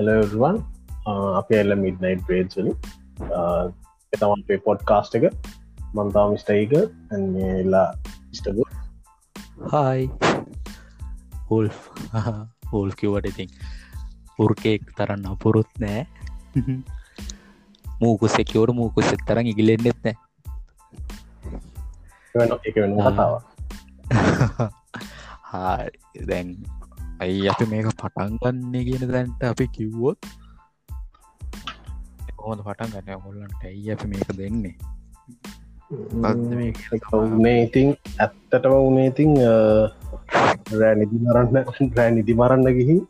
හෙලවන් අප එල්ල midnight bread වලින්. එතම අපේ පොඩ් කාස්ට එක මන්තා මිස්ටයික එල්ලා ස්ටබ හයි හුල් හෝල් කිවට ඉතින් උර්කෙක් තරන්න අපුරුත් නෑ. මූකුසෙකවට මූකුසෙත් තරන් ඉගිලෙන්න්නෙත් නෑ. එක වෙන කතාව හා දැන් ඇයි අපි මේක පටන් ගන්න කියන දැන්ට අපි කිව්වොත් හොඳ පටන් ගන්න හොල්ලන්ට ඇයි අපි මේක දෙන්නේ? උනේ ඉතින් ඇත්තටම උනේ ඉතිං රෑ නිදි මරන්න රෑ නිදි මරන්න ගිහින්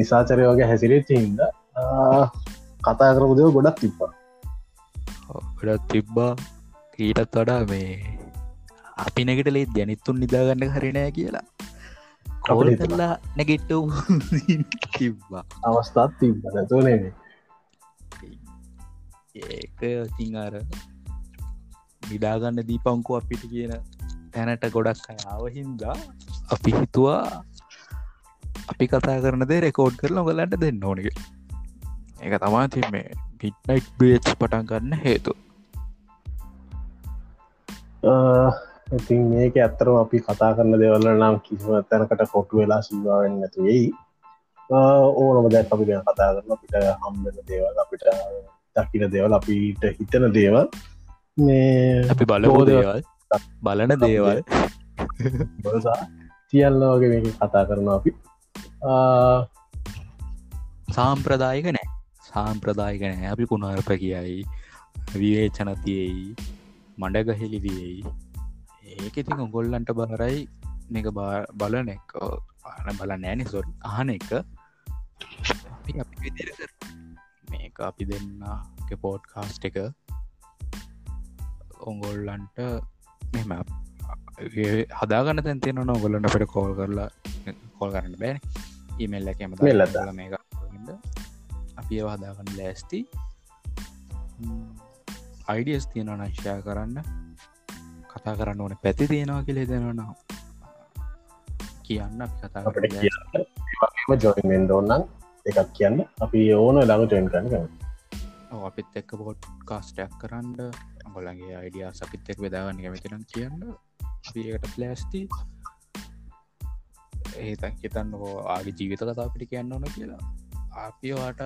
නිසාචරය වගේ හැසිරේච්ච හින්ද කතා කරපු දෙව ගොඩක් තිබ්බා. ගොඩත් තිබ්බා. ඊටත් වඩා මේ අපි නැකට ලේ දැනිත්තුන් නිදාගන්න හරිනෑ කියලා කවල් කරලා නැගෙට්ට කිව්වා. අවස්ථාත් තිබ නැතුනේ ඒක තිං අර නිදාගන්න දීපංකු අපිට කියන තැනට ගොඩක් අයාව හින්දා අපි හිතුවා අපි කතා කරනද රෙකෝඩ් කරලා ගලන්ට දෙන්න ඕනක ඒක තමා ති මේ පිට්නයිට් බේච් පටන් ගන්න හේතු ඉතින් මේක ඇත්තරම අපි කතා කරන්න දෙවල්ල නම් කිසිම තැනකට කොට්ටු වෙලා සිවාවෙන් නැතුවෙයි ඕනම දැක් අපි ගැන කතා කරන අපිට හම්බෙන දේවල් අපිට දකින දේවල් අපිට හිතන දේවල්. මේ අපි බලහෝ දේවල්. බලන දේවල්. තියල්ල වගේ මේක කතා කරන අපි. සාම්ප්‍රදායක නෑ. සාම්ප්‍රදායක නෑ. අපි කුණාරප කියයි විවේචනතියෙයි මඩගහෙලිදියෙයි ඒක ඉතින් ඔගොල්ලන්ට බහරයි. එක බලන එක. බල නෑනෙ සොරි අහන එක. මේක අපි දෙන්න පෝට් කාස්ට එක. ඔගොල්ලන්ට මෙම හදාගන්න තැන්තින නොගොල්ලන්ට පෙට කෝල් කරලා කෝල් කරන්න බෑ ඉමල්ල කැම මෙල්ල මේක අපි හදාගන්න ලෑස්ති. අයිඩියස් තියෙන නශ්‍යා කරන්න කතා කරන්න ඕන. පැති තියෙනවා කියලේ දෙනවා කියන්න අපි කතා අපට කියන්න. ජොයිමෙන්ඩ ඕන්නම් එකක් කියන්න. අපි ඕන ළඟ ජොයින් කරන්න කරන්න අපිත් එක්ක බොට් කාස්ටයක් කරන්න. අගොලගේ අයිඩිය සපිත් එක් වෙදාගන්න කැමතිනම් කියන්න. ඒකට ප්ලෑස්ති ඒතන් හිතන්නකෝ ආගේ ජීවිත කතා පිටි කියන්න ඕන කියලා. අපිවාට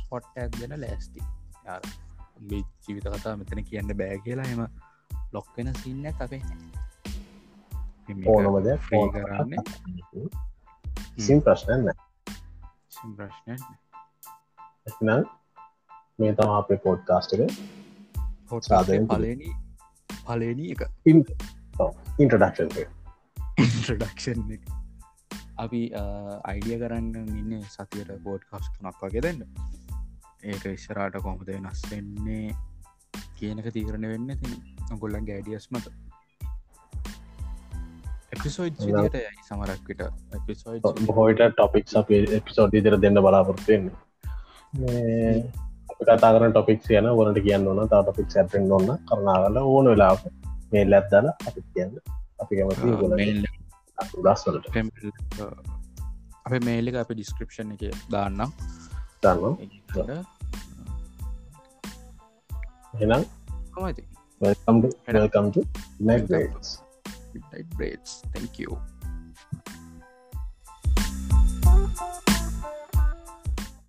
ස්පොට්ටක් දෙන ලෑස්ති ජීවිත කතා මෙතන කියන්න බෑ කියලා එම ලොක්වෙන සින්න අපේ ඕනමද ්‍රී කරන්න. සිම් ප්‍රශ්නන්න ප්‍රශ්න මේ තම අපේ පෝඩ් කාස්ටක හොටාදය පලනි පලනී එක. ඉන්ටඩක්ෂන් ඉන්ට්‍රඩක්ෂන් අපි අයිඩිය කරන්න ඉන්න සතියට බෝඩ් කාස් නක් වගේ දෙන්න. ඒක ඉස්සරාට කොමද වෙනස් වෙන්නේ කියනක තීරණ වෙන්න ති ගොල්ලන් ගෑඩියස් මත. එපිසෝඩ් යයි සමරක්විට එපිසෝඩ් හොයිට ටොපික් අප එපිසෝඩ් ඉදිර දෙන්න බලාපොරත්තුවෙන්නේ කතා කරන ටොපික් යන වලට කියන්න ඕන තා ටොපික් ඇටෙන් ඔන්න කරනාගල ඕන වෙලා මේ ලැත්දල අපි කියන්න. අපි කැමති ගොල දස්වලට අප මේලික අප ඩිස්ක්‍රපෂන් එක දාන්නම්. දන්න Henang. Welcome to, Henang. welcome to Midnight Braids. Midnight Braids. Thank you.